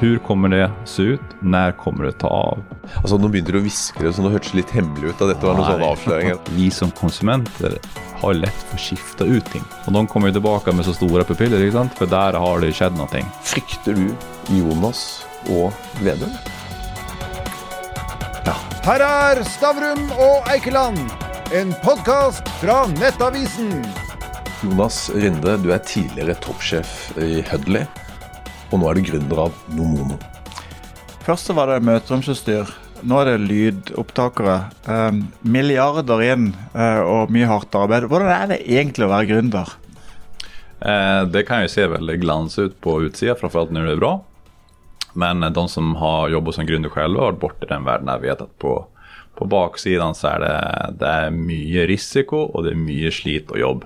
Hur kommer det se ut? När kommer det ta av? Altså, Nå begynte du å hviske det, så det litt hemmelig ut. at dette var sånne avsløringer. Vi som konsumenter har lätt för att skifta ut ting. Och de kommer ju tillbaka med så stora pupiller, sant? för där har det skett någonting. Frykter du Jonas og Vedum? Her er Stavrum og Eikeland, en podkast fra Nettavisen. Jonas Rinde, du er tidligere toppsjef i Hudley, og nå er du gründer av Nomono. Først så var det møteromsutstyr. Nå er det lydopptakere. Um, milliarder inn eh, og mye hardt arbeid. Hvordan er det egentlig å være gründer? Eh, det kan ju se väldigt glans ut på utsidan, framförallt när det är bra. Men eh, de som har jobbat som gründer själva och varit borta i den världen har vet att på, på baksidan så är det, det är mycket risiko och det är mycket slit och jobb.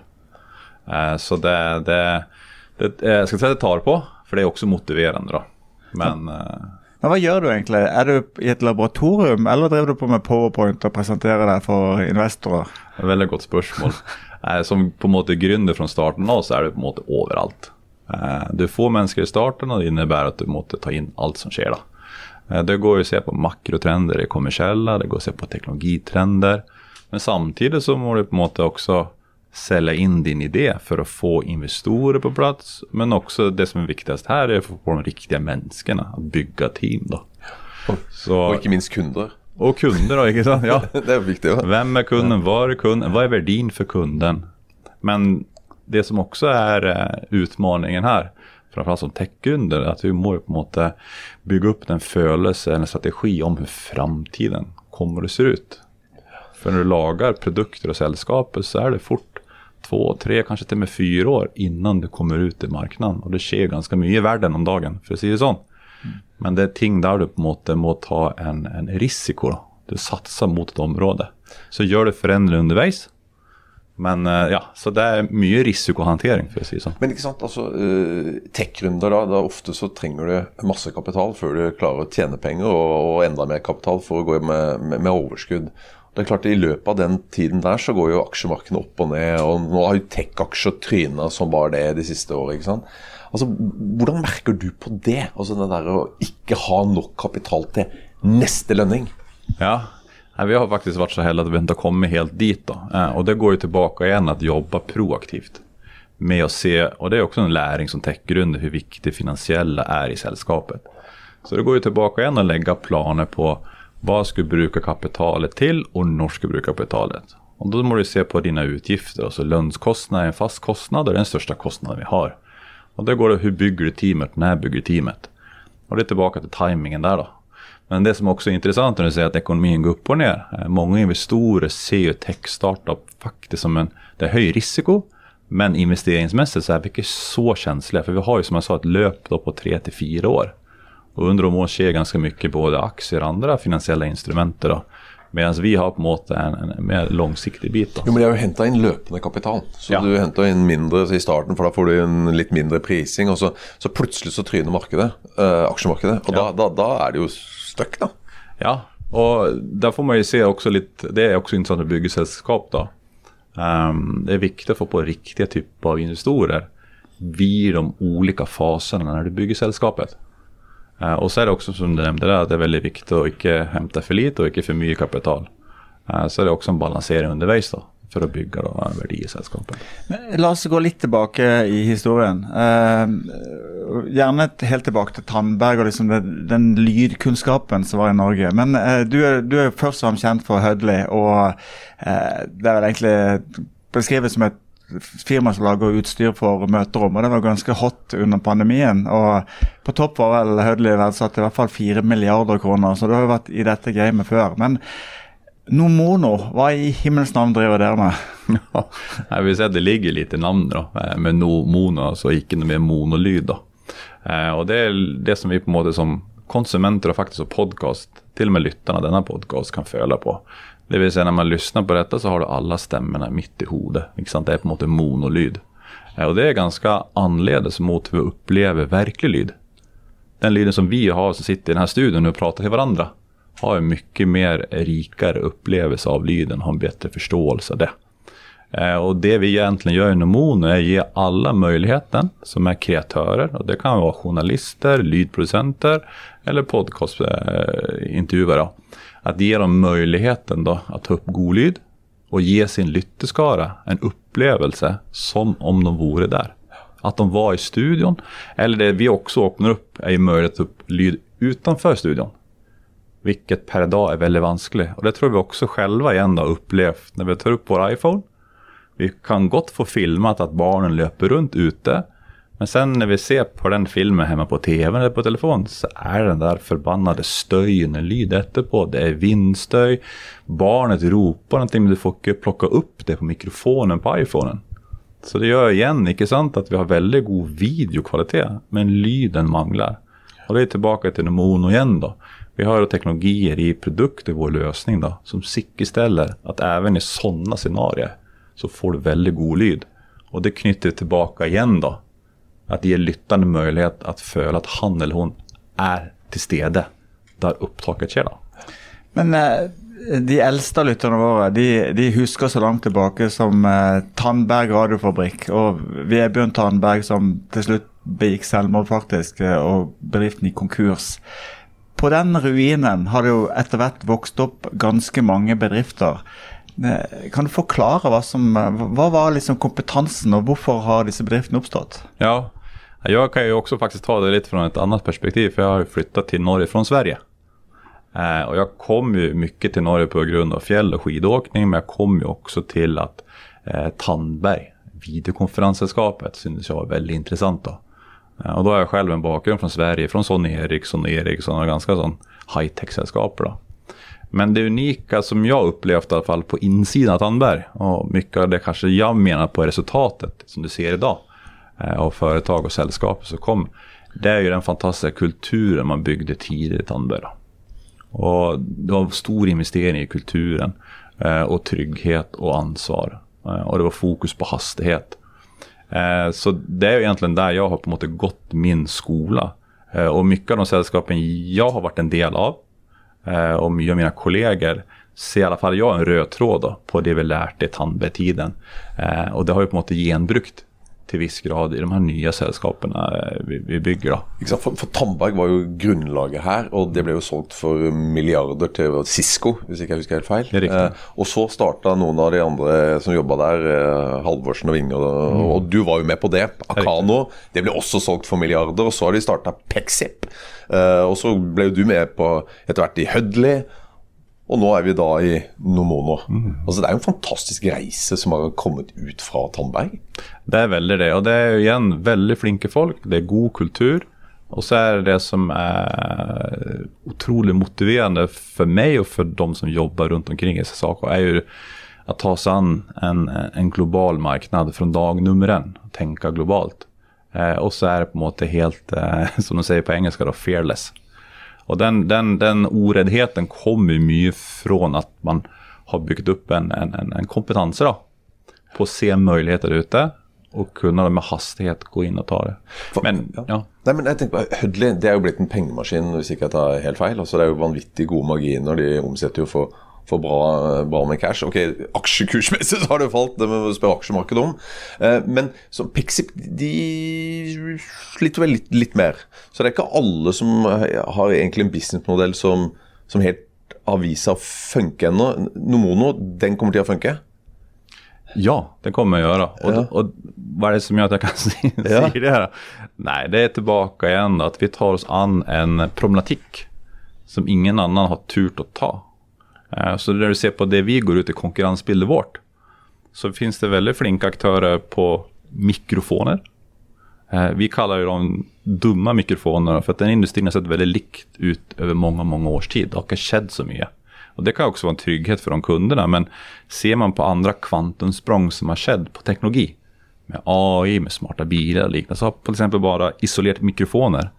Eh, så det, det, det, eh, jag ska säga det tar på, för det är också motiverande då. Men eh, Men hva gjør du egentlig? Er du i et laboratorium, eller driver du på med powerpoint og presenterer deg for investorer? Et veldig godt spørsmål. Eh, Som på en måte gründer fra starten av, så er du på måte overalt. Eh, Du får mennesker i starten, og det innebærer at du måtte ta inn alt som skjer. da. Eh, Det går jo å se på makrotrender i kommersielle, det går å se på teknologitrender. Men samtidig så må du på en måte også selge inn din idé for å få investorer på plass. Men også det som er viktigst her, er å få de riktige menneskene. Å bygge team. da. Så, Og ikke minst kunder. og kunder, da. ikke sant? Ja. Det er jo viktig. Ja. Vem är kunden? Var är kunden? Vad är värdin för kunden? Men det som också är eh, utmaningen här, framförallt som techgründer, är att vi må på måte bygga upp en følelse, en strategi om hur framtiden kommer att se ut. För när du lagar produkter och sällskaper så är det fort två, tre, kanske till och med fyra år innan du kommer ut i marknaden. Och det sker ganska mycket i världen om dagen, för att säga så. Mm. Men det är ting där du på måte må ta en, en risiko. Då. Du satsar mot ett område. Så gör du förändringar underveis. Men eh, ja, så det är mycket riskhantering, för att säga så. Men ikke sant, eh, altså, tech-runder da, da ofte så trenger du masse kapital før du klarer å tjene penger, og, og enda mer kapital för att gå med, med, med overskudd. Det er klart I løpet av den tiden der så går jo aksjemarkedene opp og ned, og nå har jo tech-aksjer tryna som bare det de siste årene. ikke sant? Altså, Hvordan merker du på det? Altså det der å ikke ha nok kapital til neste lønning? Ja, vi har faktiskt varit så heldige att vi inte har kommit helt dit. Då. Eh, Och det går ju tillbaka igen att jobba proaktivt. Med att se, och det är också en läring som techgrund, hur viktigt det finansiella är i sällskapet. Så det går ju tillbaka igen att lägga planer på vad ska du bruka kapitalet till och när ska du bruka kapitalet. Och då måste du se på dina utgifter. Alltså lönskostnad är en fast kostnad och det är den största kostnaden vi har. Och då går det hur bygger du teamet, när bygger du teamet? Och det är tillbaka till tajmingen där då. Men det som också är intressant när du säger att ekonomin går upp och ner. Eh, många investorer ser ju tech-startup faktiskt som en, det är hög risiko. Men investeringsmässigt så är vi inte så känsliga. För vi har ju som jag sa ett löp då på 3 till 4 år. Och under de åren sker ganska mycket både aktier och andra finansiella instrumenter. Då. Medan vi har på måte en, en mer långsiktig bit. Då. Jo, men De har jo henta inn løpende kapital. Så Ja. du henter inn mindre i starten, for da får du en litt mindre prising. Og så, så plutselig så tryner markedet, eh, aksjemarkedet. Og da, da, da er det jo stuck, da. Ja, och där får man ju se också lite, det är också intressant att bygga sällskap då. Ehm, det är viktigt att få på riktiga typer av investorer vid de olika faserna när du bygger sällskapet. Eh, och så är det också som du nämnde där, att det är väldigt viktigt att inte hämta för lite och inte för mycket kapital. Eh, så är det också en balansering undervägs då, för att bygga då, en värde i sällskapet. Men oss gå lite tillbaka i historien. Ehm, gärna helt tillbaka till Tandberg och liksom den lydkunskapen som var i Norge. Men eh, du, är du är först och främst känd för Hödley och det är väl egentligen beskrivet som ett firma som lager utstyr for møterom, og det var ganske hot under pandemien. Og på topp var vel Hødli verdsatt i hvert fall fire milliarder kroner, så du har jo vært i dette gamet før. Men Nomono, hva i himmels navn driver dere med? Ja, jeg vil si at det ligger litt i navnet, da, eh, med no, mono, altså ikke noe mer monolyd. da. Eh, og Det er det som vi på en måte som konsumenter og faktisk som podkast, til og med lytterne av denne podkasten, kan føle på. Det vill säga när man lyssnar på detta så har du alla stämmorna mitt i hodet. Det är på en monolyd. Eh, och Det är ganska anledes mot hur vi upplever verklig lyd. Den lyden som vi har som sitter i den här studion och pratar till varandra har en mycket mer rikare upplevelse av lyden, har en bättre förståelse av det. Eh, och det vi egentligen gör inom Mono är att ge alla möjligheten som är kreatörer. Och det kan vara journalister, lydproducenter eller podcastintervjuare. Eh, att ge dem möjligheten då att ta upp golyd och ge sin lytteskara en upplevelse som om de vore där. Att de var i studion. Eller det vi också öppnar upp är ju möjlighet att ta upp lyd utanför studion. Vilket per dag är väldigt vanskligt. Och det tror vi också själva igen har upplevt när vi tar upp vår iPhone. Vi kan gott få filmat att barnen löper runt ute. Men sen när vi ser på den filmen hemma på tv eller på telefon så är den där förbannade stöjen en lyd efterpå. Det är vindstöj. Barnet ropar någonting men du får inte plocka upp det på mikrofonen på iPhonen. Så det gör igen, inte sant, att vi har väldigt god videokvalitet men lyden manglar. Och det är tillbaka till Mono igen då. Vi har teknologier i produkter, vår lösning då, som säkerställer att även i sådana scenarier så får du väldigt god lyd. Och det knyter tillbaka igen då. Att ge lyttaren möjlighet att føle att han eller hon är till stede där upptaket sker. Då. Men eh, de äldsta lytterne våre de, de, husker så långt tillbaka som eh, Tandberg radiofabrikk og Vebjørn Tandberg som till slut begick självmord faktisk, eh, och og bedriften i konkurs. På den ruinen har det jo etter hvert vokst opp ganske mange bedrifter. Eh, kan du förklara vad som, eh, vad var liksom kompetensen och varför har dessa bedrifterna uppstått? Ja, jag kan ju också faktiskt ta det lite från ett annat perspektiv för jag har ju flyttat till Norge från Sverige. Eh, och jag kom ju mycket till Norge på grund av fjäll och skidåkning men jag kom ju också till att eh, Tandberg, videokonferenssällskapet, syntes jag var väldigt intressant då. Eh, och då har jag själv en bakgrund från Sverige, från Sony Ericsson och Ericsson och ganska sån high-tech-sällskap då. Men det unika som jag upplevt i alla fall på insidan av Tandberg och mycket av det kanske jag menar på resultatet som du ser idag eh, av företag och sällskap som kom. Det är ju den fantastiska kulturen man byggde tidigt i Tandberg. Och det var stor investering i kulturen eh, och trygghet och ansvar. Eh, och det var fokus på hastighet. Så det är egentligen där jag har på något gått min skola. Och mycket av de sällskapen jag har varit en del av eh, och mina kollegor ser i alla fall jag en röd tråd då, på det vi lärt i tandbetiden. Eh, och det har ju på något sätt genbrukt till viss grad i de här nya sällskapen eh, vi, vi bygger. Då. Exakt, för, för Tandberg var ju grundlaget här och det blev ju sålt för miljarder till Cisco, om jag inte husker helt fel. Eh, och så startade någon av de andra som jobbade där, eh, Halvorsen och Winge, och, mm. och, du var ju med på det. Akano, det blev också sålt för miljarder och så har de startat Pexip. Eh, och så blev du med på ett i Hudley och nu är vi då i Nomono. Mm. Alltså det är en fantastisk resa som har kommit ut från Tandberg. Det är väldigt det. Och det är igen väldigt flinke folk. Det är god kultur. Och så är det det som är otroligt motiverande för mig och för de som jobbar runt omkring i SSAK är ju att ta sig an en, en global marknad från dag nummer en. Tänka globalt. Eh, och så är det på något helt, eh, som de säger på engelska då, fearless. Och den, den, den oräddheten kommer mycket från att man har byggt upp en, en, en kompetens då, på att se möjligheter ute och kunna med hastighet gå in och ta det. Men, ja. ja. Nej, men jeg tenker Hudley det er jo blitt en pengemaskin, hvis ikke jeg tar helt feil. Altså, det er jo vanvittig gode marginer. De omsetter jo for får bra, bra, med cash. Ok, aksjekursmessig så har det falt, det må vi spørre aksjemarkedet om. Eh, men så Pixip de sliter vel litt, litt, mer. Så det er ikke alle som har egentlig en businessmodell som, som helt har vist seg å funke ennå. Nomono, den kommer til å funke? Ja, det kommer jag göra. Och, ja. och vad är det som gör att jag kan säga ja. det här? Nej, det är tillbaka igen då, att vi tar oss an en problematik som ingen annan har turt att ta. Eh, så när du ser på det vi går ut i konkurrensbilden vårt så finns det väldigt flinka aktörer på mikrofoner. Eh, vi kallar ju dem dumma mikrofoner för att den industrin har sett väldigt likt ut över många, många års tid. Det har skett så mycket. Och det kan också vara en trygghet för de kunderna. Men ser man på andra kvantumsprång som har skett på teknologi med AI, med smarta bilar och liknande så har till exempel bara isolerat mikrofoner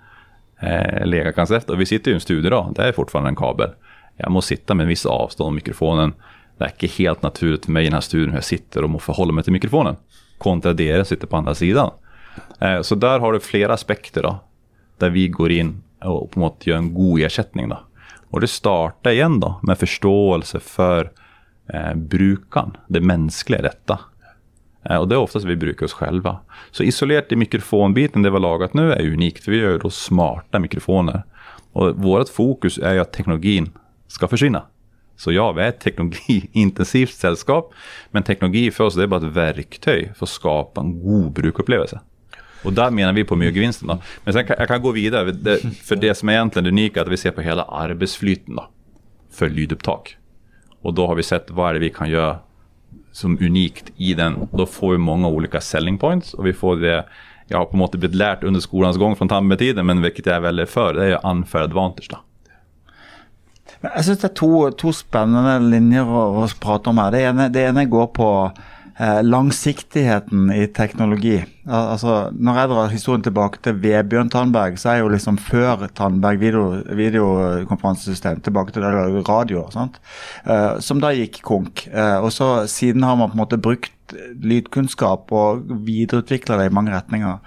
eh, legat ganska efter. Och vi sitter ju i en studio idag, det är fortfarande en kabel jag måste sitta med en viss avstånd om mikrofonen. Det är inte helt naturligt för mig i den här studion hur jag sitter och måste förhålla mig till mikrofonen. Kontra det jag sitter på andra sidan. Eh, så där har du flera aspekter då. Där vi går in och på något gör en god ersättning då. Och det startar igen då med förståelse för eh, brukaren, det mänskliga i detta. Eh, och det är oftast vi brukar oss själva. Så isolerat i mikrofonbiten, det vi har lagat nu, är unikt. För vi gör då smarta mikrofoner. Och vårt fokus är ju att teknologin ska försvinna. Så ja, vi är ett teknologiintensivt sällskap. Men teknologi för oss det är bara ett verktyg för att skapa en god brukupplevelse. Och där menar vi på miljögevinsten. Då. Men sen kan jag kan gå vidare. Det, för det som är egentligen unika är att vi ser på hela arbetsflyten då, för lydupptag. Och då har vi sett vad är det vi kan göra som unikt i den. Då får vi många olika selling points och vi får det jag har på något sätt blivit lärt under skolans gång från tandmetiden, men vilket jag är väldigt för, det är unfair advantage. Då. Jeg syns det er to, to, spennende linjer å, å, prate om her. Det ene, det ene går på eh, langsiktigheten i teknologi. Al altså, Når jeg drar historien tilbake til Vebjørn Tandberg, så er jo liksom før Tandberg video, videokonferansesystem tilbake til radio, sant? Eh, som da gikk konk. Eh, og så Siden har man på en måte brukt lydkunnskap og videreutvikla det i mange retninger.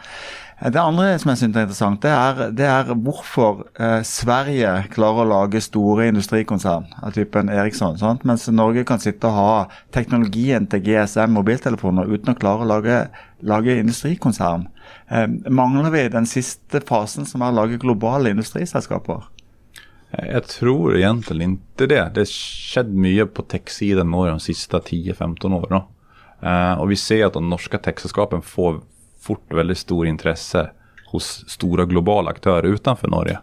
Det andre som jeg synes er interessant, det er, det er hvorfor eh, Sverige klarer å lage store industrikonsern av typen Eriksson, sant? mens Norge kan sitte og ha teknologien til GSM mobiltelefoner uten å klare å lage, lage industrikonsern. Eh, mangler vi den siste fasen, som er å lage globale industriselskaper? Jag tror egentligen inte det. Det har skett mycket på tech-sidan de sista 10-15 åren. Uh, eh, och vi ser att de norska techsällskapen får fort väldigt stor intresse hos stora globala aktörer utanför Norge.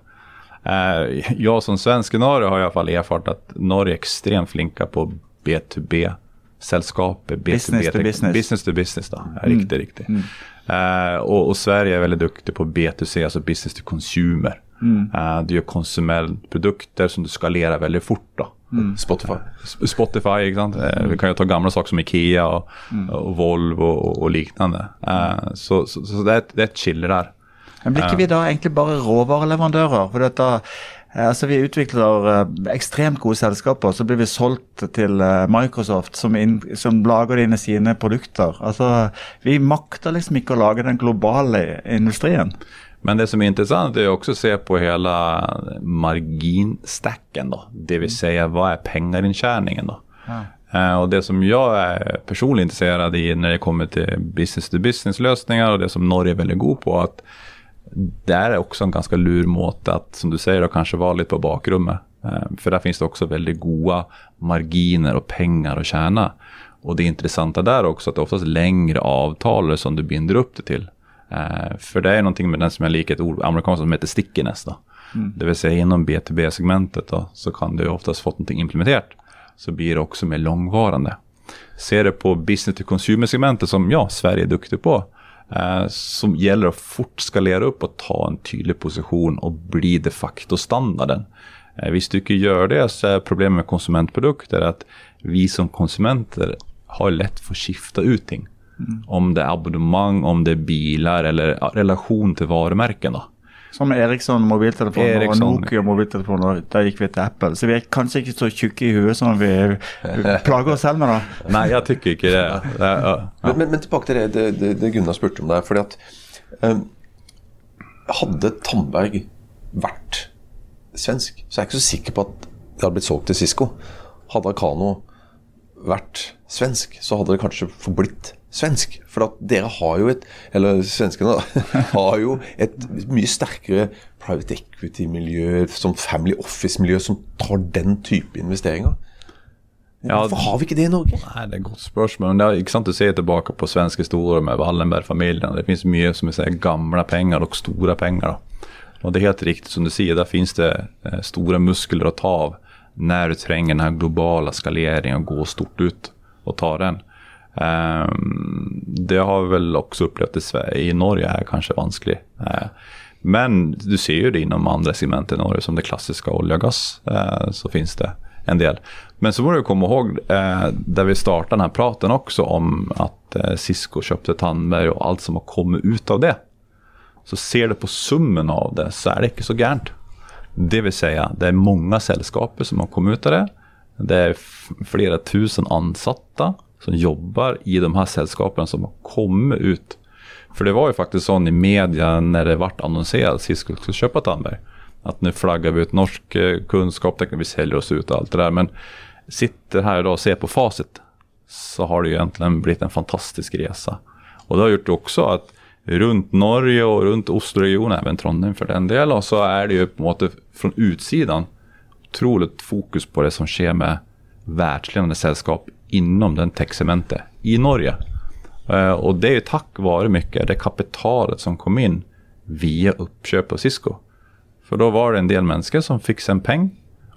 Uh, jag som svensk i Norge har i alla fall erfarit att Norge är extremt flinka på B2B sällskap, B2B, business to business. business to business då, mm. riktigt, riktigt. Mm. Uh, och, och, Sverige är väldigt duktig på B2C, alltså business to consumer. Mm. Uh, du gör konsumentprodukter som du skalerar väldigt fort då. Mm. Spotify. Spotify, exakt. Mm. Vi kan ju ta gamla saker som Ikea och, mm. och Volvo och, och liknande. Uh, så, så, så, det, är det är ett chiller där. Men blir ikke vi da egentlig bare råvareleverandører? For dette, altså Vi utvikler ekstremt gode selskaper, så blir vi solgt til Microsoft, som, in, som lager det inn i sine produkter. Altså, Vi makter liksom ikke å lage den globale industrien. Men det som är intressant är också att se på hela marginstacken då. Det vill säga vad är pengarintjäningen då? Uh, och det som jag är personligen intresserad i när det kommer till business to business lösningar och det som Norge är väldigt god på att det är också en ganska lur måte att som du säger då kanske vara lite på bakrummet. Uh, för där finns det också väldigt goda marginer och pengar att tjäna. Och det intressanta där också att det är oftast längre avtal som du binder upp det till. Uh, för det är någonting med den som jag liker ett ord amerikanskt som heter stickiness. Då. Mm. Det vill säga inom B2B-segmentet så kan du oftast fått någonting implementerat. Så blir det också mer långvarande. Ser det på business to consumer-segmentet som ja, Sverige är duktig på. Uh, som gäller att fort skalera upp och ta en tydlig position och bli de facto standarden. Uh, hvis du inte gör det så är problemet med konsumentprodukter att vi som konsumenter har lätt för att skifta ut ting. Mm. Om det är abonnemang, om det är bilar eller relation till varumärken. Då. Som Ericsson mobiltelefoner Ericsson. og Nokia mobiltelefoner. Da gikk vi til Apple. Så vi er kanskje ikke så tjukke i huet som vi plager oss selv med. da. Nei, jeg tykker ikke det. det ja. men, men, men, tilbake til det, det, det, det Gunnar spurte om der. fordi at um, Hadde Tandberg vært svensk, så er jeg ikke så sikker på at det hadde blitt solgt til Cisco. Hadde Akano vært svensk, så hadde det kanskje forblitt svensk. For at dere har jo et Eller svenskene har jo et mye sterkere private equity-miljø, som family office-miljø, som tar den type investeringer. Ja, Hvorfor har vi ikke det i Norge? Nei, Det er et godt spørsmål. men det er ikke sant Du ser tilbake på svensk historie med Wallenberg-familien. Det finns mye som säger, gamla pengar och stora pengar. Då. Och det är helt riktigt som du säger, där finns det eh, stora muskler att ta av när du tränger den här globala skaleringen och går stort ut och ta den. Ehm, det har vi väl också upplevt i Sverige. I Norge är kanske vanskligt. Ehm, men du ser ju det inom andra segment i Norge som det klassiska olja och gas. Eh, så finns det en del. Men så borde du komma ihåg eh, där vi startade den här praten också om att eh, Cisco köpte Tandberg och allt som har kommit ut av det. Så ser du på summen av det så är det inte så gärnt. Det vill säga, det är många sällskap som har kommit ut av det. Det är flera tusen ansatta som jobbar i de här sällskapen som har kommit ut. För det var ju faktiskt så i media när det vart annonserat att vi skulle köpa Tandberg. Att nu flaggar vi ut norsk eh, kunskap, vi säljer oss ut och allt det där. Men sitter här idag och ser på facit. så har det ju egentligen blivit en fantastisk resa. Och det har gjort också att runt Norge och runt Osloregionen, även Trondheim för den delen, så är det ju på något från utsidan otroligt fokus på det som sker med världsledande sällskap inom den techcementet i Norge. Eh, och det är tack vare mycket det kapitalet som kom in via uppköp av Cisco. För då var det en del människor som fick en peng.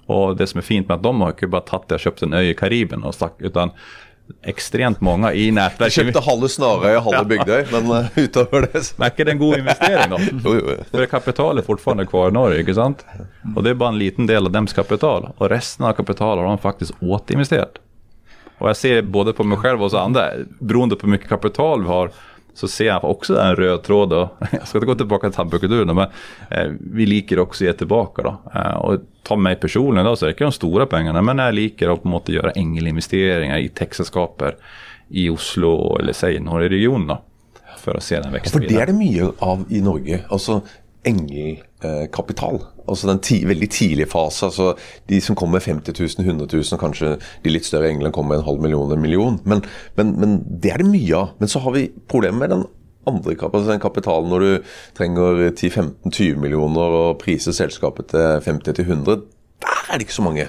Och det som är fint med att de har inte bara tagit det och köpt en ö i Karibien och stack, utan extremt många i nätverket. Köpte halva Snarøy och halva Bygdøy, men uh, utover det. Men är inte det en god investering då? Jo, jo, jo. För kapitalet är fortfarande kvar i Norge, inte sant? Och det är bara en liten del av dems kapital. Och resten av kapitalet har de faktiskt återinvesterat. Och jag ser både på mig själv och så andra, beroende på hur mycket kapital vi har, så ser jag också en röd tråd. Då. Jag ska inte gå tillbaka till tandböckeduren, men eh, vi liker också ge tillbaka. Då. Eh, och ta mig personligen då, så är inte de stora pengarna, men jag liker att på något göra ängelinvesteringar i techsällskaper i Oslo eller säg Norge-regionen för att se den växa For det er det mye av i Norge. Altså engelkapital. Altså den ti, veldig tidlige fase. altså De som kommer med 50 000, 100 000, kanskje de litt større englene kommer med en halv million, en million. Men, men, men det er det mye av. Men så har vi problemet med den andre altså den kapitalen når du trenger 10-15-20 millioner og priser selskapet til 50-100. Der er det ikke så mange.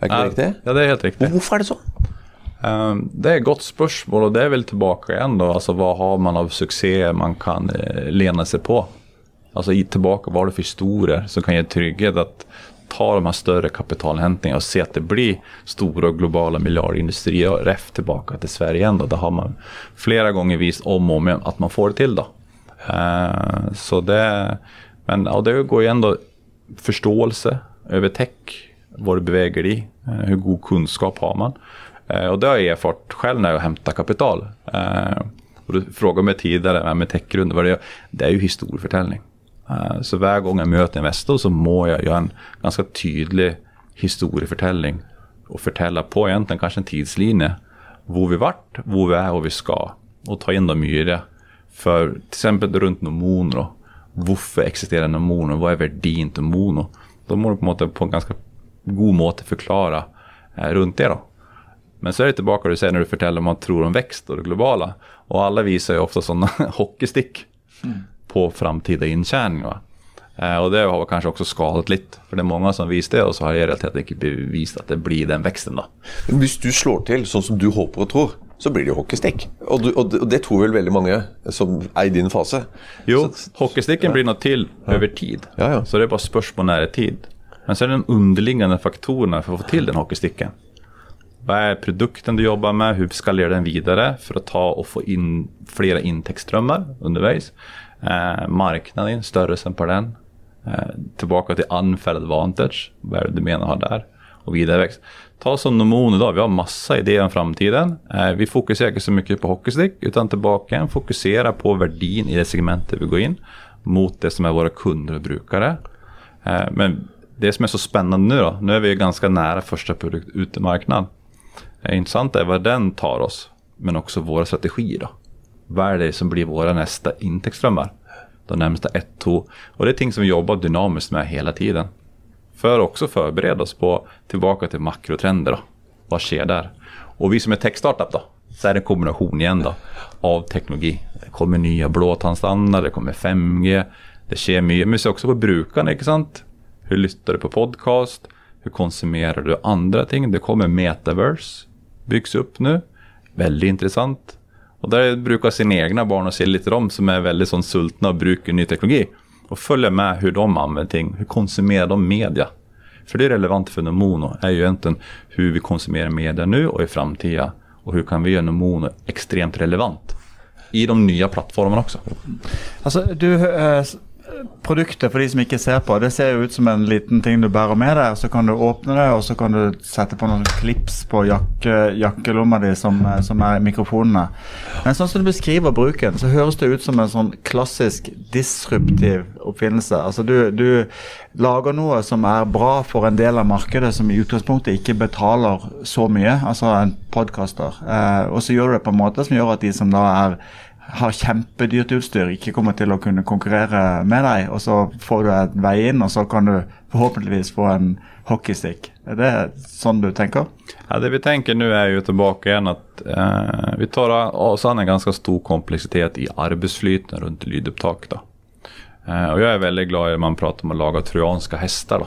Er ikke det riktig? Ja, det är helt riktigt. Og hvorfor er det sånn? Eh, Det är ett gott spörsmål och det är väl tillbaka igen då. Alltså vad har man av succé man kan eh, lena sig på? Alltså tillbaka, vad har du för historier som kan ge trygghet att ta de här större kapitalhämtningarna och se att det blir stora och globala miljardindustrier och ref tillbaka till Sverige igen Det har man flera gånger visat om och om igen att man får det till då. Eh, så det, men ja, det går ju ändå förståelse över tech, vad du beväger dig i, eh, hur god kunskap har man. Eh, och det har jag erfarit själv när jag hämtar kapital. Och du frågade mig tidigare med techgrunden, det är. Det är ju historieförtäljning. Eh, så varje gång jag möter en investor så må jag göra en ganska tydlig historieförtäljning och förtälla på egentligen kanske en tidslinje. Var vi vart, var vi är och vi ska. Och ta in dem i det. För till exempel runt Nomono. Varför existerar Nomono? Vad är värdin till Mono? Då må du på, måte, på en ganska god måte förklara eh, runt det. då. Men så är det tillbaka det du säger när du förtäller om man tror om växt och det globala. Och alla visar ju ofta sådana hockeystick mm på framtida intjäning. Va? Eh, och det har kanske också skadat lite. För det är många som visar det och så har jag helt enkelt bevisat att det blir den växten då. Hvis du slår til sånn som du håper og tror, så blir det jo hockeystikk. Og, du, og, det, tror vel veldig mange som er i din fase. Jo, Så- hockeysticken blir något till över tid. Ja, ja. Så det är bara spörsmål när det är tid. Men sen är det de underliggande faktorerna för att få till den hockeysticken. Vad är produkten du jobbar med? Hur skalerar den vidare för att ta och få in flera intäktsströmmar undervägs? Eh, marknaden, störelsen på den. Eh, tillbaka till unfair advantage. Vad är det du menar har där? Och vidareväxt. Ta som Nomon idag, vi har massa idéer om framtiden. Eh, vi fokuserar inte så mycket på hockeystick utan tillbaka igen fokusera på värdin i det segmentet vi går in mot det som är våra kunder och brukare. Eh, men det som är så spännande nu då, nu är vi ganska nära första produkt ute i marknaden. Eh, det intressanta är vad den tar oss, men också våra strategier då. Vad är det som blir våra nästa intäktsströmmar? De närmsta ett, två. Och det är ting som vi jobbar dynamiskt med hela tiden. För att också förbereda oss på, tillbaka till makrotrender då. Vad sker där? Och vi som är tech-startup då, så är det en kombination igen då av teknologi. Det kommer nya blåtandstandarder, det kommer 5G, det sker mycket. Men vi ser också på brukarna, inte sant? Hur lyssnar du på podcast? Hur konsumerar du andra ting? Det kommer metaverse, byggs upp nu. Väldigt intressant. Och där brukar sina egna barn och se lite de som är väldigt sån sultna och brukar ny teknologi. Och följa med hur de använder ting. Hur konsumerar de media? För det är relevant för Nomono är ju egentligen hur vi konsumerar media nu och i framtiden. Och hur kan vi göra Nomono extremt relevant i de nya plattformarna också. Alltså du, eh, produkter for de som ikke ser på, det ser jo ut som en liten ting du bærer med deg. Så kan du åpne det, og så kan du sette på noen klips på jakke, eh, jakkelomma di, som, eh, som er mikrofonene. Men sånn som du beskriver bruken, så høres det ut som en sånn klassisk disruptiv oppfinnelse. Altså du, du lager noe som er bra for en del av markedet som i utgangspunktet ikke betaler så mye, altså en podkaster. Eh, og så gjør du det på en måte som gjør at de som da er har kjempedyrt utstyr, ikke kommer til å kunne konkurrere med deg, og så får du en vei inn, og så kan du forhåpentligvis få en hockeystick. Er det sånn du tenker? Ja, det vi tänker nu är ju tillbaka igen att eh, vi tar oss an en ganska stor komplexitet i arbetsflyten runt lydupptak. Då. Eh, och jag är väldigt glad när man pratar om att laga trojanska hästar. Då.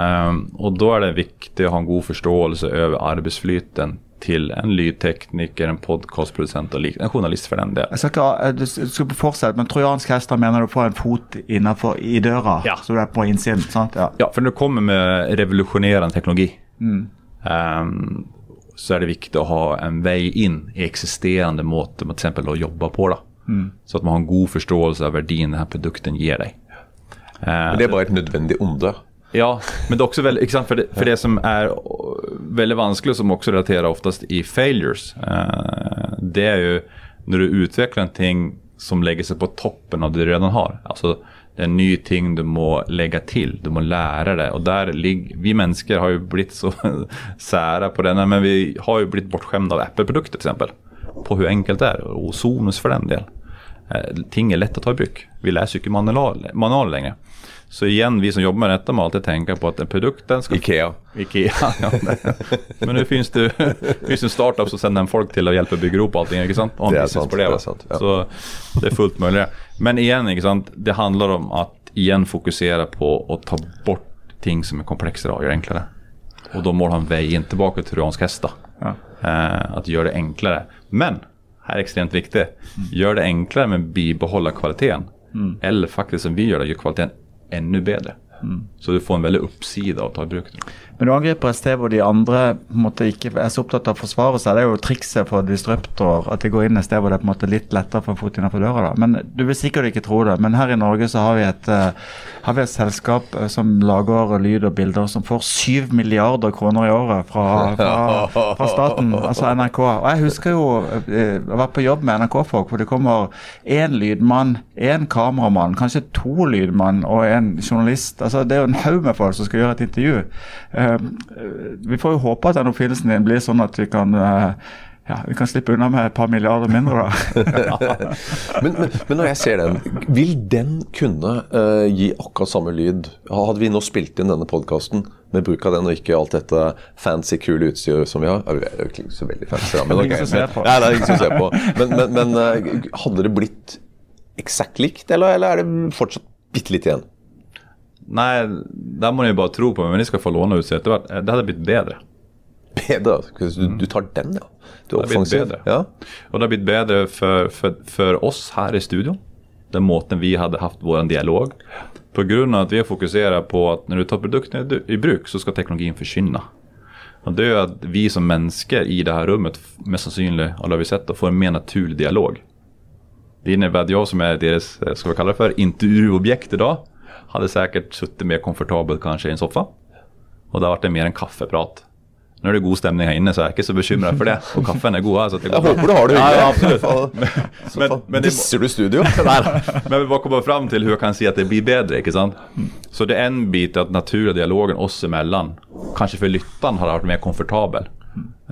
Eh, och då är det viktigt att ha en god förståelse över arbetsflyten till en lydtekniker, en podcastproducent och en journalist för den delen. Jeg skal ikke, eh, du skal fortsette, men trojansk hester mener du får en fot innenfor i døra, Ja. så du er på innsiden, sant? Ja. Ja, för när du kommer med revolutionerande teknologi ehm, så är det viktigt att ha en väg in i existerande mått, till exempel att jobba på. Då. Så att man har en god förståelse av den här produkten ger dig. Men det er bare et nødvendig onde. Ja, men det är också väldigt, exakt för det, för det som är eh, väldigt vanskligt som också relaterar oftast i failures. Eh, det är ju när du utvecklar någonting som lägger sig på toppen av det du redan har. Alltså det är en ny ting du må lägga till, du må lära dig. Och där ligger, vi människor har ju blivit så sära på det, men vi har ju blivit bortskämda av Apple-produkter till exempel. På hur enkelt det är, och Sonos för den del. Eh, ting är lätt att ta i bruk. Vi läser ju inte manual, manual längre. Så igen, vi som jobbar med detta måste alltid tänka på att den produkten ska... Ikea. Ikea. Ja, det. Men nu finns det, finns en startup som sänder en folk till att hjälpa bygga ihop allting, inte sant? Och Det är sant, på det, det är sant, ja. Så det är fullt möjligt. Men igen, inte sant? det handlar om att igen fokusera på att ta bort ting som är komplexare och göra enklare. Och då må ha en väg in tillbaka till trojansk häst då. Ja. Eh, att göra det enklare. Men, här är extremt viktigt, gör det enklare men bibehålla kvaliteten. Eller faktiskt som vi gör det, gör kvaliteten ännu bättre. Så du får en väldig uppsida av att ta i bruk det. Men du angriper et sted hvor de andre på en måte ikke er så opptatt av å forsvare seg. Det er jo trikset for disruptor, at de går inn et sted hvor det er på en måte litt lettere for å få fot innenfor døra. da. Men Du vil sikkert ikke tro det, men her i Norge så har vi et, eh, har vi et selskap eh, som lager lyd og bilder som får 7 milliarder kroner i året fra, fra, fra staten, altså NRK. Og Jeg husker jo eh, å være på jobb med NRK-folk, hvor det kommer én lydmann, én kameramann, kanskje to lydmann og en journalist. altså Det er jo en haug med folk som skal gjøre et intervju. Uh, vi får jo håpe at den oppfinnelsen din blir sånn at vi kan eh, ja, vi kan slippe unna med et par milliarder mindre, da. Men, men, men når jeg ser den, vil den kunne eh, gi akkurat samme lyd? Hadde vi nå spilt inn denne podkasten med bruk av den, og ikke alt dette fancy, kule utstyret som vi har? Ja, vi er ikke så veldig fancy, da. Men, Det ingen ok, som ser men- på. Nei, det er ingen som ser på. Men, men, eh, hadde det blitt eksakt likt, eller, eller er det fortsatt bitte litt igjen? Nej, där må ni bara tro på mig, men ni ska få låna ut sig. Det, var, det hade blivit bättre. Bedre. Du, du tar den, ja. Du Det har offensiv. bedre. Ja. Och det har blivit bättre för, för, för oss här i studion. Den måten vi hade haft vår dialog. På grund av att vi har fokuserat på att när du tar produkten i- bruk så ska teknologin försvinna. Och det är att vi som människor i det här rummet, mest alla har vi sett, då, får en mer naturlig dialog. Det innebär att jag som är deras, eh, ska vi kalla det för, intervjuobjekt idag, hade säkert suttit mer komfortabelt kanske i en soffa. Och det har varit mer en kaffeprat. Nu är det god stämning här inne så jag är inte så bekymrad för det. Och kaffen är god här så det går bra. håper du har det Ja, ja, absolutt. Så Men- men det- Disser du studio? Men vi bara kommer fram till hur jag kan se att det blir bättre, inte sant? Så det är en bit att naturliga dialogen oss emellan, kanske för lyttaren har varit mer komfortabel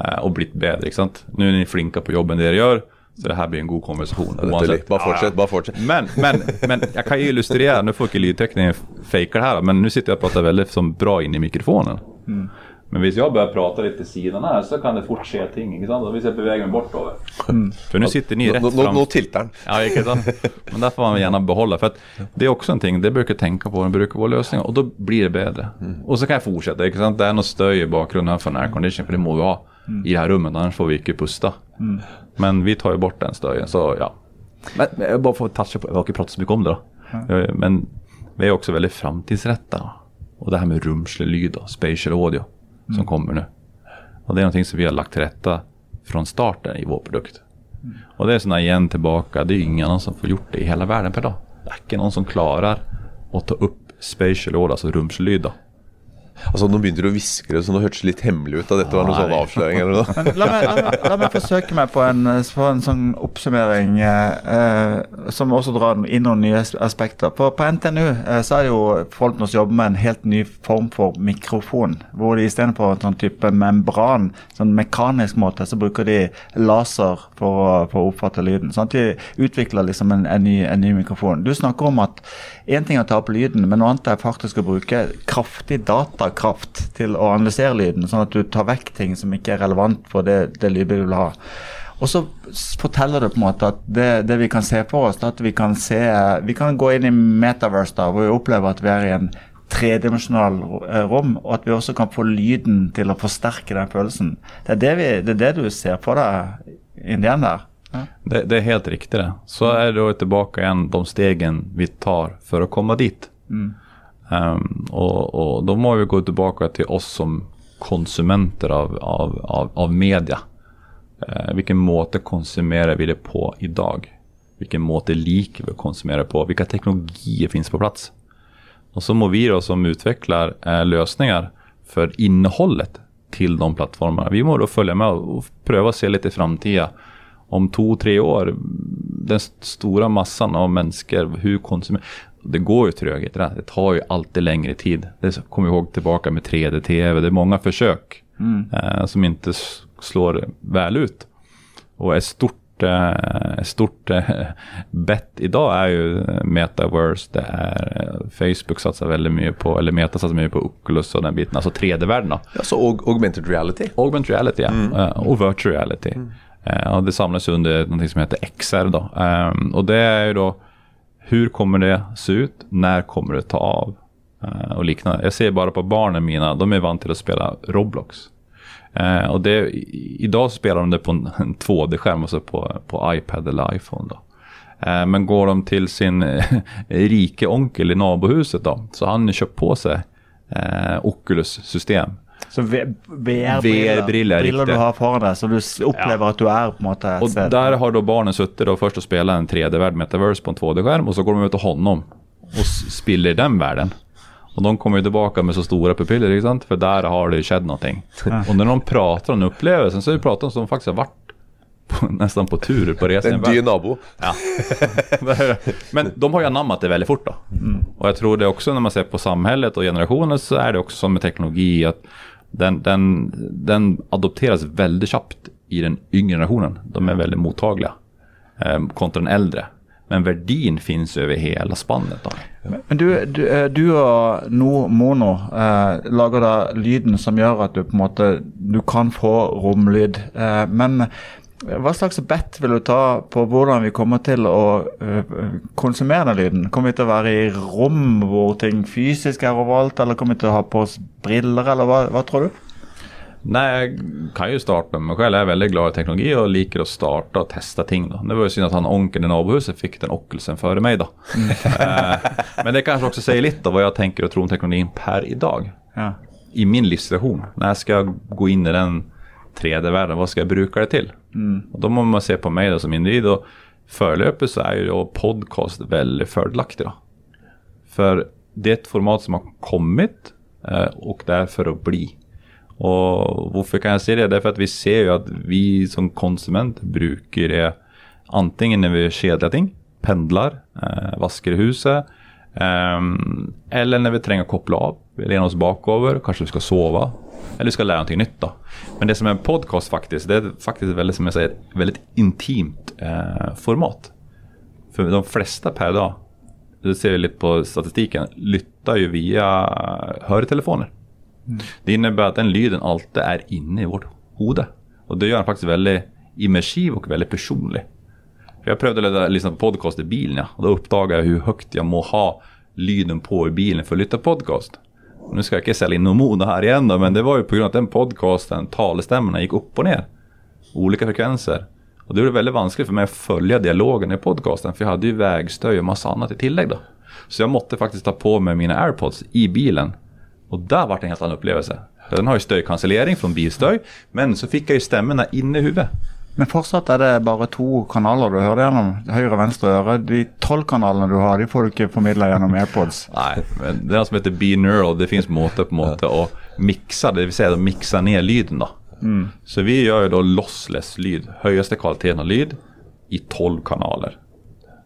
eh, och blivit bättre, inte sant? Nu är ni flinka på jobben det ni gör, så det här blir en god konversation. Er litt. Bare fortsett, bare fortsett. Men, men, men jag kan ju illustrera, nu får inte lydteknikern fejka det här, men nu sitter jag och pratar väldigt som bra in i mikrofonen. Men om jag börjar prata lite sidan här så kan det fort ske ting? Och vi beväger mig bortover. För nu sitter ni rätt fram. nå tilter den. Ja, sant? Men där får man gärna behålla. För att det är också en ting, det brukar jag tänka på, det brukar vara lösningar. Och då blir det bättre. Och så kan jag fortsätta, inte sant? Det är något stöj i bakgrunden för en aircondition, för det må vi ha i det här rummet, annars får vi inte pusta. Men vi tar ju bort den stöjen, så ja. Men men jag bara får toucha på, jag har inte pratat så mycket om det då. Eh, Men vi är också väldigt framtidsrätta. Och det här med rumslig lyd och spatial audio som kommer nu. Och det är någonting som vi har lagt till rätta från starten i vår produkt. Och det är sådana igen tillbaka, det är ingen annan som får gjort det i hela världen per dag. Det är inte någon som klarar att ta upp spatial audio, alltså rumslyd då. Altså Nå begynte du å hviske det, så nå hørtes det litt hemmelig ut. at dette var noe sånn avsløring eller noe. Men la meg, la, meg, la meg forsøke meg på en, på en sånn oppsummering eh, som også drar inn noen nye as- aspekter. På, på NTNU eh, så er det jo folk nå som jobber med en helt ny form for mikrofon. Hvor de istedenfor en sånn type membran, sånn mekanisk måte, så bruker de laser for å, for å oppfatte lyden. Sånn at de utvikler liksom en, en, ny, en ny mikrofon. Du snakker om at én ting er å ta opp lyden, men noe annet er faktisk å bruke kraftig datakraft til å analysere lyden, sånn at du tar vekk ting som ikke er relevant for det, det lydbildet du vil ha. Og så forteller det på en måte at det, det vi kan se for oss, at vi kan se Vi kan gå inn i metaverse, da, hvor vi opplever at vi er i en tredimensjonal eh, rom, og at vi også kan få lyden til å forsterke den følelsen. Det er det, vi, det, er det du ser for deg inni den der. Ja. Det, det är helt riktigt det. Så är det då tillbaka igen de stegen vi tar för att komma dit. Um, och, och då må vi gå tillbaka till oss som konsumenter av, av, av, av media. Uh, vilken måte konsumerar vi det på idag? Vilken måte liker vi att konsumera på? Vilka teknologier finns på plats? Och så må vi då som utvecklar uh, lösningar för innehållet till de plattformarna. Vi må då följa med och pröva se lite i framtiden. Om två, tre år, den stora massan av människor, hur konsumerar... Det går ju tröghet, det tar ju alltid längre tid. Det kommer jag ihåg tillbaka med 3D-TV, det är många försök eh, som inte slår väl ut. Och ett stort, eh, stort eh, bett idag är ju eh, metaverse, det är eh, Facebook satsar väldigt mycket på, eller Meta satsar mycket på Oculus och den biten, alltså 3D-världen då. Ja, så aug augmented reality. Augmented reality ja. Eh, och virtual reality. Eh, och det samlas under något som heter XR då. Ehm, och det är ju då hur kommer det se ut? När kommer det ta av? Eh, och liknande. Jag ser bara på barnen mina, de är vana till att spela Roblox. Eh, och det, idag spelar de det på en, en 2D-skärm, alltså på, på iPad eller iPhone. Då. Eh, men går de till sin eh, rike onkel i nabohuset då, så har han ju köpt på sig eh, Oculus-system. Så VR-briller briller du har foran deg, så du s- opplever at du er på en måte et Och sted. där har då barnen suttit då först och spelat en 3D-värld metaverse på en 2D-skärm och så går de ut till honom och s- spiller i den världen. Och de kommer ju tillbaka med så stora pupiller, sant? För där har det ju skett någonting. Och när de pratar om upplevelsen så är det pratar om som de faktiskt har varit på, nästan på tur på resan En världen. dyr nabo. Ja. Men de har ju anammat det väldigt fort då. Och jag tror det också när man ser på samhället och generationer så är det också som med teknologi att den, den, den adopteras väldigt snabbt i den yngre generationen. De är väldigt mottagliga eh, kontra den äldre. Men värdin finns över hela spannet. Då. Men du, du, eh, du og No Mono eh, lager da lyden som gjør at du på en måte du kan få romlyd. Eh, men hva slags bet vil du ta på hvordan vi kommer til å eh, konsumere den lyden? Kommer vi til å være i rom hvor ting fysisk er overalt, eller kommer vi til å ha på oss briller, eller hva, hva tror du? Nej, jag kan ju starta med mig själv. Jag är väldigt glad i teknologi och liker att starta och testa ting. Då. Det var ju synd att han onkeln i nabohuset fick den Oculusen före mig. Då. Eh, Men det kanske också säger lite om vad jag tänker och tror om teknologin per idag. Ja. I min livssituation. När ska jag gå in i den 3D-världen? Vad ska jag bruka det till? Och då måste man se på mig då som individ. Och förlöpet så är ju då podcast väldigt fördelaktigt. Då. För det är ett format som har kommit eh, och därför att bli. Och varför kan jag säga det? Därför att vi ser ju att vi som konsumenter brukar det antingen när vi kedjar ting, pendlar, eh, vaskar huset ehm, eller när vi tränger koppla av, vi lenar oss bakover, kanske vi ska sova eller vi ska lära någonting nytt då. Men det som är en podcast faktiskt, det är faktiskt väldigt, som jag säger, väldigt intimt eh, format. För de flesta per dag, det ser vi lite på statistiken, lyttar ju via hörtelefoner. Det innebär att den lyden alltid är inne i vårt hode. Och det gör den faktiskt väldigt immersiv och väldigt personlig. För jag prövade att lyssna på podcast i bilen ja, och då uppdagade jag hur högt jag må ha lyden på i bilen för att lyssna på podcast. Nu ska jag inte sälja in någon här igen då, men det var ju på grund av att den podcasten, talstämmorna gick upp och ner. Olika frekvenser. Och det gjorde det väldigt vanskligt för mig att följa dialogen i podcasten, för jag hade ju vägstöj och massa annat i tillägg då. Så jag måste faktiskt ta på mig mina airpods i bilen. Och där var det en helt annan upplevelse. Den har ju stöjkancellering från bilstöj, men så fick jag ju stämmorna inne i huvudet. Men fortsatt er det bare to kanaler du hører gjennom. Høyre venstre øre. De tolv kanalene du har, de får du ikke formidla gjennom AirPods. Nej, men det något som heter binaural. Det finns måte på måte att mixa, det vill säga att mixa ner lyden då. Så vi gör ju då lossless lyd, högsta kvaliteten av lyd i 12 kanaler.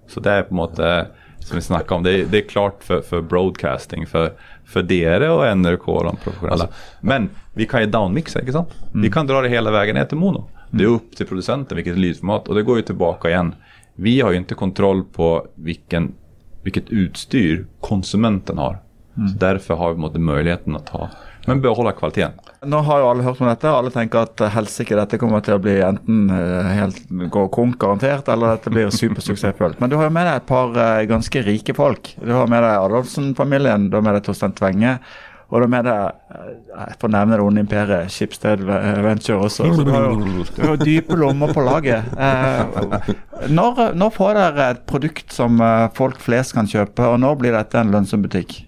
Så det är på måte, som vi snackade om, det är, det är klart för, för broadcasting, för, för DR och NRK och de professionella. Men vi kan ju downmixa, inte sant? Vi kan dra det hela vägen ner till mono. Det är upp till producenten vilket lydformat och det går ju tillbaka igen. Vi har ju inte kontroll på vilken, vilket utstyr konsumenten har. Så därför har vi måte möjligheten att ha, men behålla kvaliteten. Nå har jo alle hørt om dette, og alle tenker at eh, helsike, dette kommer til å bli enten eh, helt gå konk garantert, eller dette blir supersuksessfullt. Men du har jo med deg et par eh, ganske rike folk. Du har med deg Adolfsen-familien, du har med deg Torstein Tvenge. Og eh, eh, du har med deg, jeg får nevne det onde imperiet, Schibsted Venture også. Så du har jo, du har dype lommer på laget. Eh, når, når får dere et produkt som eh, folk flest kan kjøpe, og når blir dette en lønnsom butikk?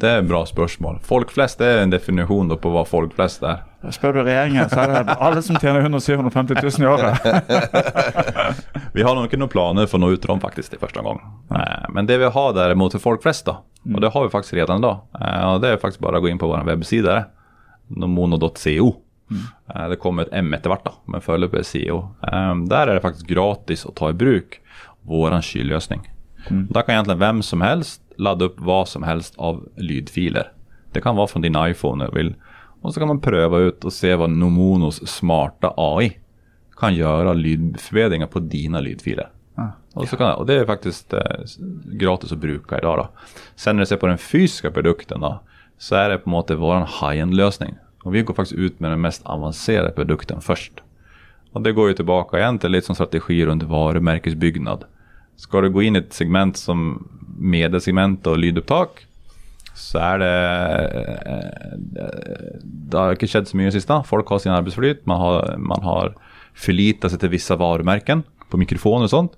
Det är ett bra spörsmål. Folkflest är en definition då på vad folkflest är. Spør du regjeringen, så er det alle som tjener 100 750 000 i året. Vi har nog inte några planer för att nå ut till dem faktiskt i första gången. Eh, Men det vi har däremot för folkflest då, och det har vi faktiskt redan idag. Eh, Och det är faktiskt bara att gå in på vår webbsida, nomono.co. Eh, Det kommer ett M eftervart då, men är CO. Eh, Där är det faktiskt gratis att ta i bruk våran kyllösning. Där kan egentligen vem som helst ladda upp vad som helst av lydfiler. Det kan vara från din iPhone om du vill. Och så kan man pröva ut och se vad Nomonos smarta AI kan göra lydförbättringar på dina lydfiler. Och, så kan, och det är faktiskt eh, gratis att bruka idag. Då. Sen när du ser på den fysiska produkten då, så är det på något sätt vår high-end lösning. Och vi går faktiskt ut med den mest avancerade produkten först. Och det går ju tillbaka igen till lite som strategi runt varumärkesbyggnad. Ska du gå in i ett segment som medelsegment och lydupptak så är det eh, Det har inte skett så mycket i sista. Folk har sin arbetsflyt. Man har, man har förlitat sig till vissa varumärken på mikrofoner och sånt.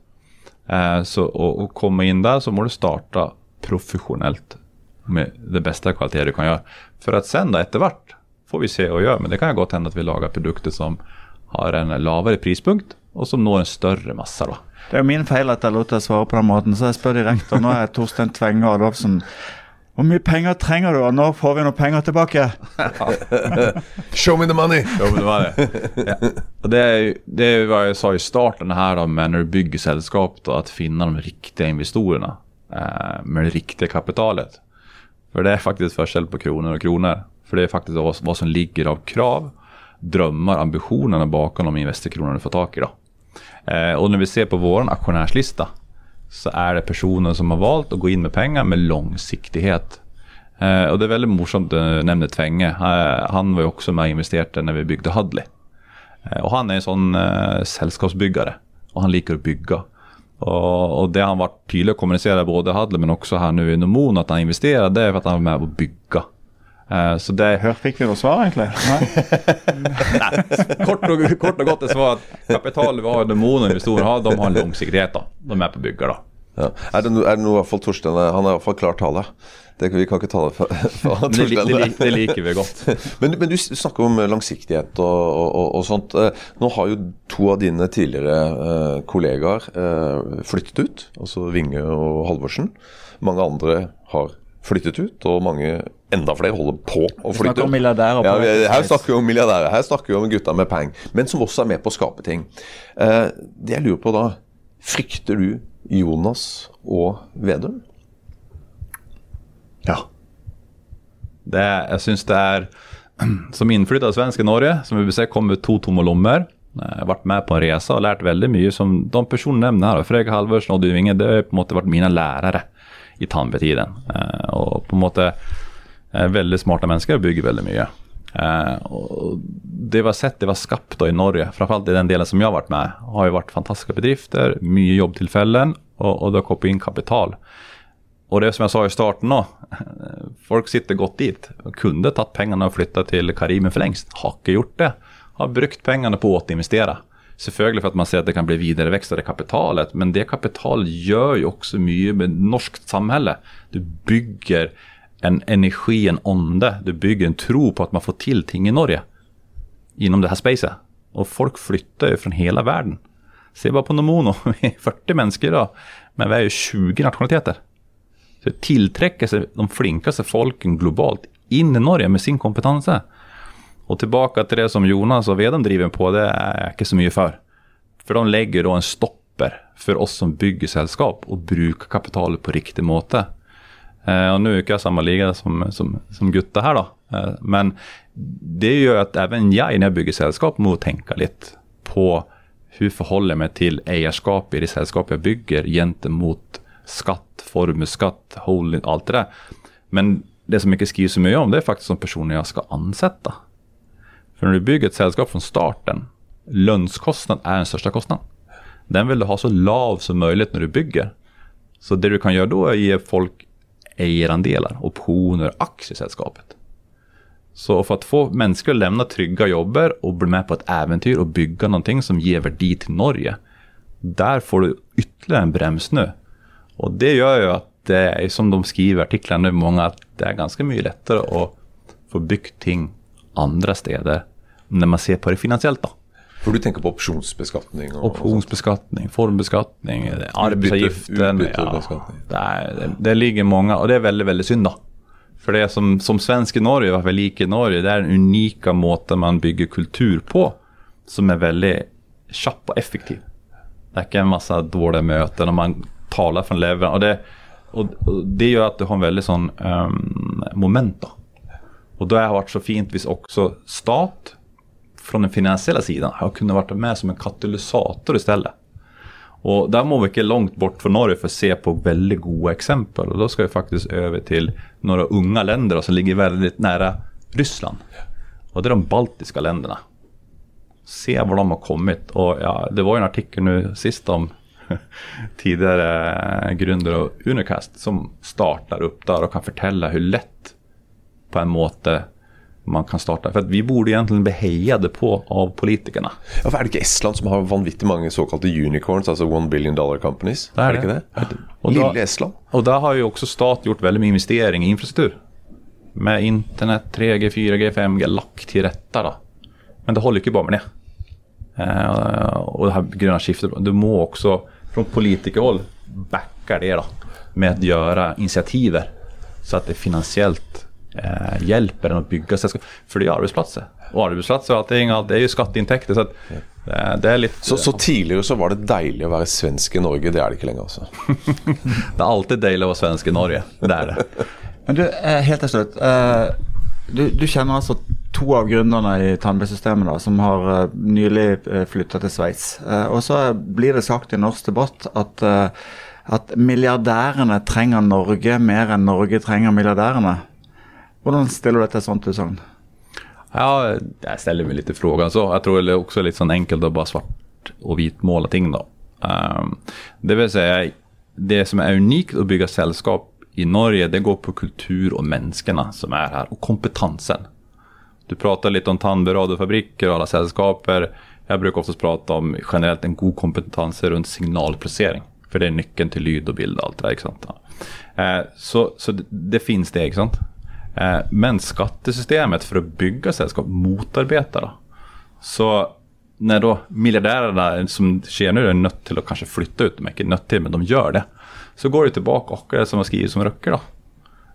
Eh, så och, och komma in där så må du starta professionellt med det bästa kvalitet du kan göra. För att sen då eftervart får vi se och göra. Men det kan ju gott hända att vi lagar produkter som har en lavare prispunkt och som når en större massa. då. Det er jo min feil at jeg lot deg svare på den måten, så jeg spør direkte. Nå er Torstein Tvenge Adolfsen. Hvor mye penger trenger du, og når får vi noe penger tilbake? Show me the money! Men det var det. Ja. Det, är, det är vad jag sa i starten här då, med när du bygger sällskap då, att finna de riktiga investorerna eh, med det riktiga kapitalet. För det är faktiskt förskäll på kronor och kronor. För det är faktiskt vad, som ligger av krav, drömmar, ambitionerna bakom de investerkronorna du får tag i. Då. Eh, och när vi ser på vår aktionärslista så är det personer som har valt att gå in med pengar med långsiktighet. Eh, och det är väldigt morsamt att eh, du nämner Tvenge. Eh, han var ju också med och investerade när vi byggde Hudley. Eh, och han är en sån eh, sällskapsbyggare. Och han likar att bygga. Och, och det han varit tydlig att kommunicera både Hudley men också här nu i Nomon att han investerade det är för att han var med och bygga. Eh, så det Hør, fikk vi noe svar, egentlig? Nei? kort, och, kort och gott är svaret att kapitalet vi har i Nomon och investerare har, de har en långsiktighet då. De är på bygga då. Ja. Er, det er det noe i hvert fall Torstein er- Han har iallfall klar tale. Det, vi kan ikke ta det fra, fra Men det, det, Torstein. det liker vi godt. Men, men du s- snakker om langsiktighet og, og, og, og sånt. Eh, Nå har jo to av dine tidligere eh, kollegaer eh, flyttet ut, altså Vinge og Halvorsen. Mange andre har flyttet ut, og mange, enda flere holder på å flytte snakker om ut. milliardærer på Ja, vi, her snakker vi om milliardærer. Her snakker vi om gutta med penger, men som også er med på å skape ting. Eh, det jeg lurer på da, frykter du Jonas og Vedum? Ja. Det, jeg syns det er Som innflytta svensk i Norge, som vi vil se, kom med to tomme lommer. Jeg har vært med på en reise og lært veldig mye. som De personene nevner her, Fredrik Halvorsen og Oddvin Winge, det har på en måte vært mine lærere i tannvetiden. Eh, Og på en måte eh, veldig smarte mennesker bygger veldig mye. Eh, og det vi har sett, det vi har skapt da i Norge, framfor i den delen som jeg har vært med, har jo vært fantastiske bedrifter, mye jobbtillfällen og, og det har kommet inn kapital. Och det som jag sa i starten då, eh, folk sitter gott dit. Kunde tagit pengarna och flyttat till Karimen för längst. Har inte gjort det. Har brukt pengarna på att återinvestera. Selvfølgelig för att man ser att det kan bli vidareväxt av det kapitalet, men det kapitalet gör ju också mycket med norskt samhälle. Du bygger en energi, en ande, du bygger en tro på att man får till ting i Norge. Inom det här spacet. Och folk flyttar ju från hela världen. Se bara på Nomono, vi är 40 människor idag, men vi är ju 20 nationaliteter. Så det tillträcker sig de flinkaste folken globalt in i Norge med sin kompetens. Och tillbaka till det som Jonas och Veden driver på, det är jag inte så mycket för. För de lägger då en stopper för oss som bygger sällskap och brukar kapitalet på riktig måte. Eh, och nu är jag samma liga som, som, som Gutta här då. Eh, men det gör att även jag när jag bygger sällskap måste tänka lite på hur förhåller jag mig till ägarskap i det sällskap jag bygger gentemot skatt, formuskatt, holding, allt det där. Men det som mycket skrivs så mycket om det är faktiskt de personer jag ska ansätta. För när du bygger ett sällskap från starten, lönskostnad är den största kostnaden. Den vill du ha så lav som möjligt när du bygger. Så det du kan göra då är att ge folk ägarandelar, optioner, aktier i sällskapet. Så för att få människor att lämna trygga jobber och bli med på ett äventyr och bygga någonting som ger värde till Norge. Där får du ytterligare en brems nu. Och det gör ju att det är som de skriver i artiklarna nu, många, att det är ganska mycket lättare att få byggt ting andra städer när man ser på det finansiellt. Då. För du tänker på optionsbeskattning? Och, Optionsbeskattning, formbeskattning, arbetsgivaravgiften. Ja, det, det ligger många och det är väldigt, väldigt synd då. För det är som, som svensk i Norge, varför lik i Norge, det är den unika måten man bygger kultur på. Som är väldigt tjapp och effektiv. Det är inte en massa dåliga möten och man talar från levern. Och det, och, och det gör att du har en väldigt sån um, moment då. Och då har det varit så fint vis också stat från den finansiella sidan har kunnat vara med som en katalysator istället. Och där må vi inte långt bort från Norge för att se på väldigt goda exempel. Och då ska vi faktiskt över till några unga länder som ligger väldigt nära Ryssland. Och det är de baltiska länderna. Se var de har kommit. Och ja, det var ju en artikel nu sist om tidigare grundare av Unicast som startar upp där och kan förtälla hur lätt på en måte man kan starta. För att vi borde egentligen bli hejade på av politikerna. Ja, för är det inte Estland som har vanvittigt många så kallade unicorns, alltså one billion dollar companies? Det är, är det inte det? Och Lille Estland. Och där har ju också stat gjort väldigt mycket investering i infrastruktur. Med internet, 3G, 4G, 5G lagt till rätta då. Men det håller inte bara med det. Uh, och det här gröna skiftet, du må också från politikerhåll backa det då. Med att göra initiativer så att det finansiellt eh, hjälper en att bygga sällskap. För det är arbetsplatser. Och arbetsplatser och allting, det är ju skatteintäkter. Så, att, eh, det är lite, så, så tidigare så var det dejligt att vara svensk i Norge, det är det inte längre alltså? det är alltid dejligt att vara svensk i Norge, det är det. Men du, eh, helt slut. Eh, du, du känner alltså två av grundarna i tandbørstesystemet som har uh, nylig uh, flyttat till Schweiz. Uh, och så blir det sagt i norsk debatt att, uh, att miljardärerna tränger Norge mer än Norge tränger och Hur ställer du dig till sånt? Ja, jag ställer mig lite frågan så. Jag tror det är också lite sån enkelt att bara svart och vit måla ting då. Um, det vill säga, det som är unikt att bygga sällskap i Norge, det går på kultur och människorna som är här och kompetensen. Du pratar lite om tandberadiofabriker och alla sällskaper. Jag brukar oftast prata om generellt en god kompetens runt signalplacering. För det är nyckeln till ljud och bild och allt det där. Eh, så, så det, det, finns det. Inte sant? Eh, men skattesystemet för att bygga sällskap motarbetar det. Så när då miljardärerna som sker nu är nött till att kanske flytta ut, de är inte nött till men de gör det. Så går det tillbaka och det som har skrivits som röcker då.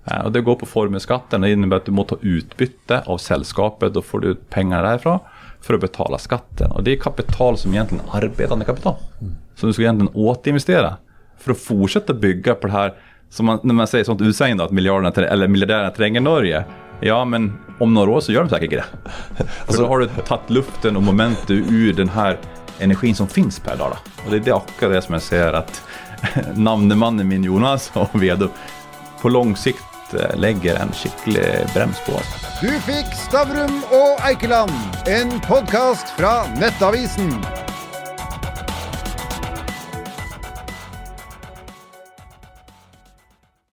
Eh, och det går på formueskatten, det innebär att du måste ta utbyte av sällskapet, då får du ut pengar därifrån för att betala skatten. Och det är kapital som egentligen är arbetande kapital. Mm. Som du ska egentligen återinvestera för att fortsätta bygga på det här som man, när man säger sånt utsägande att miljarderna, eller miljardärerna tränger Norge. Ja, men om några år så gör de säkert det. alltså, då har du tagit luften och momentet ur den här energin som finns per dag. Och det är det akkurat det som jag säger att namnemannen min Jonas och Vedo på lång sikt eh, lägger en skicklig brems på oss. Du fick Stavrum och Eikeland, en podcast från Nettavisen.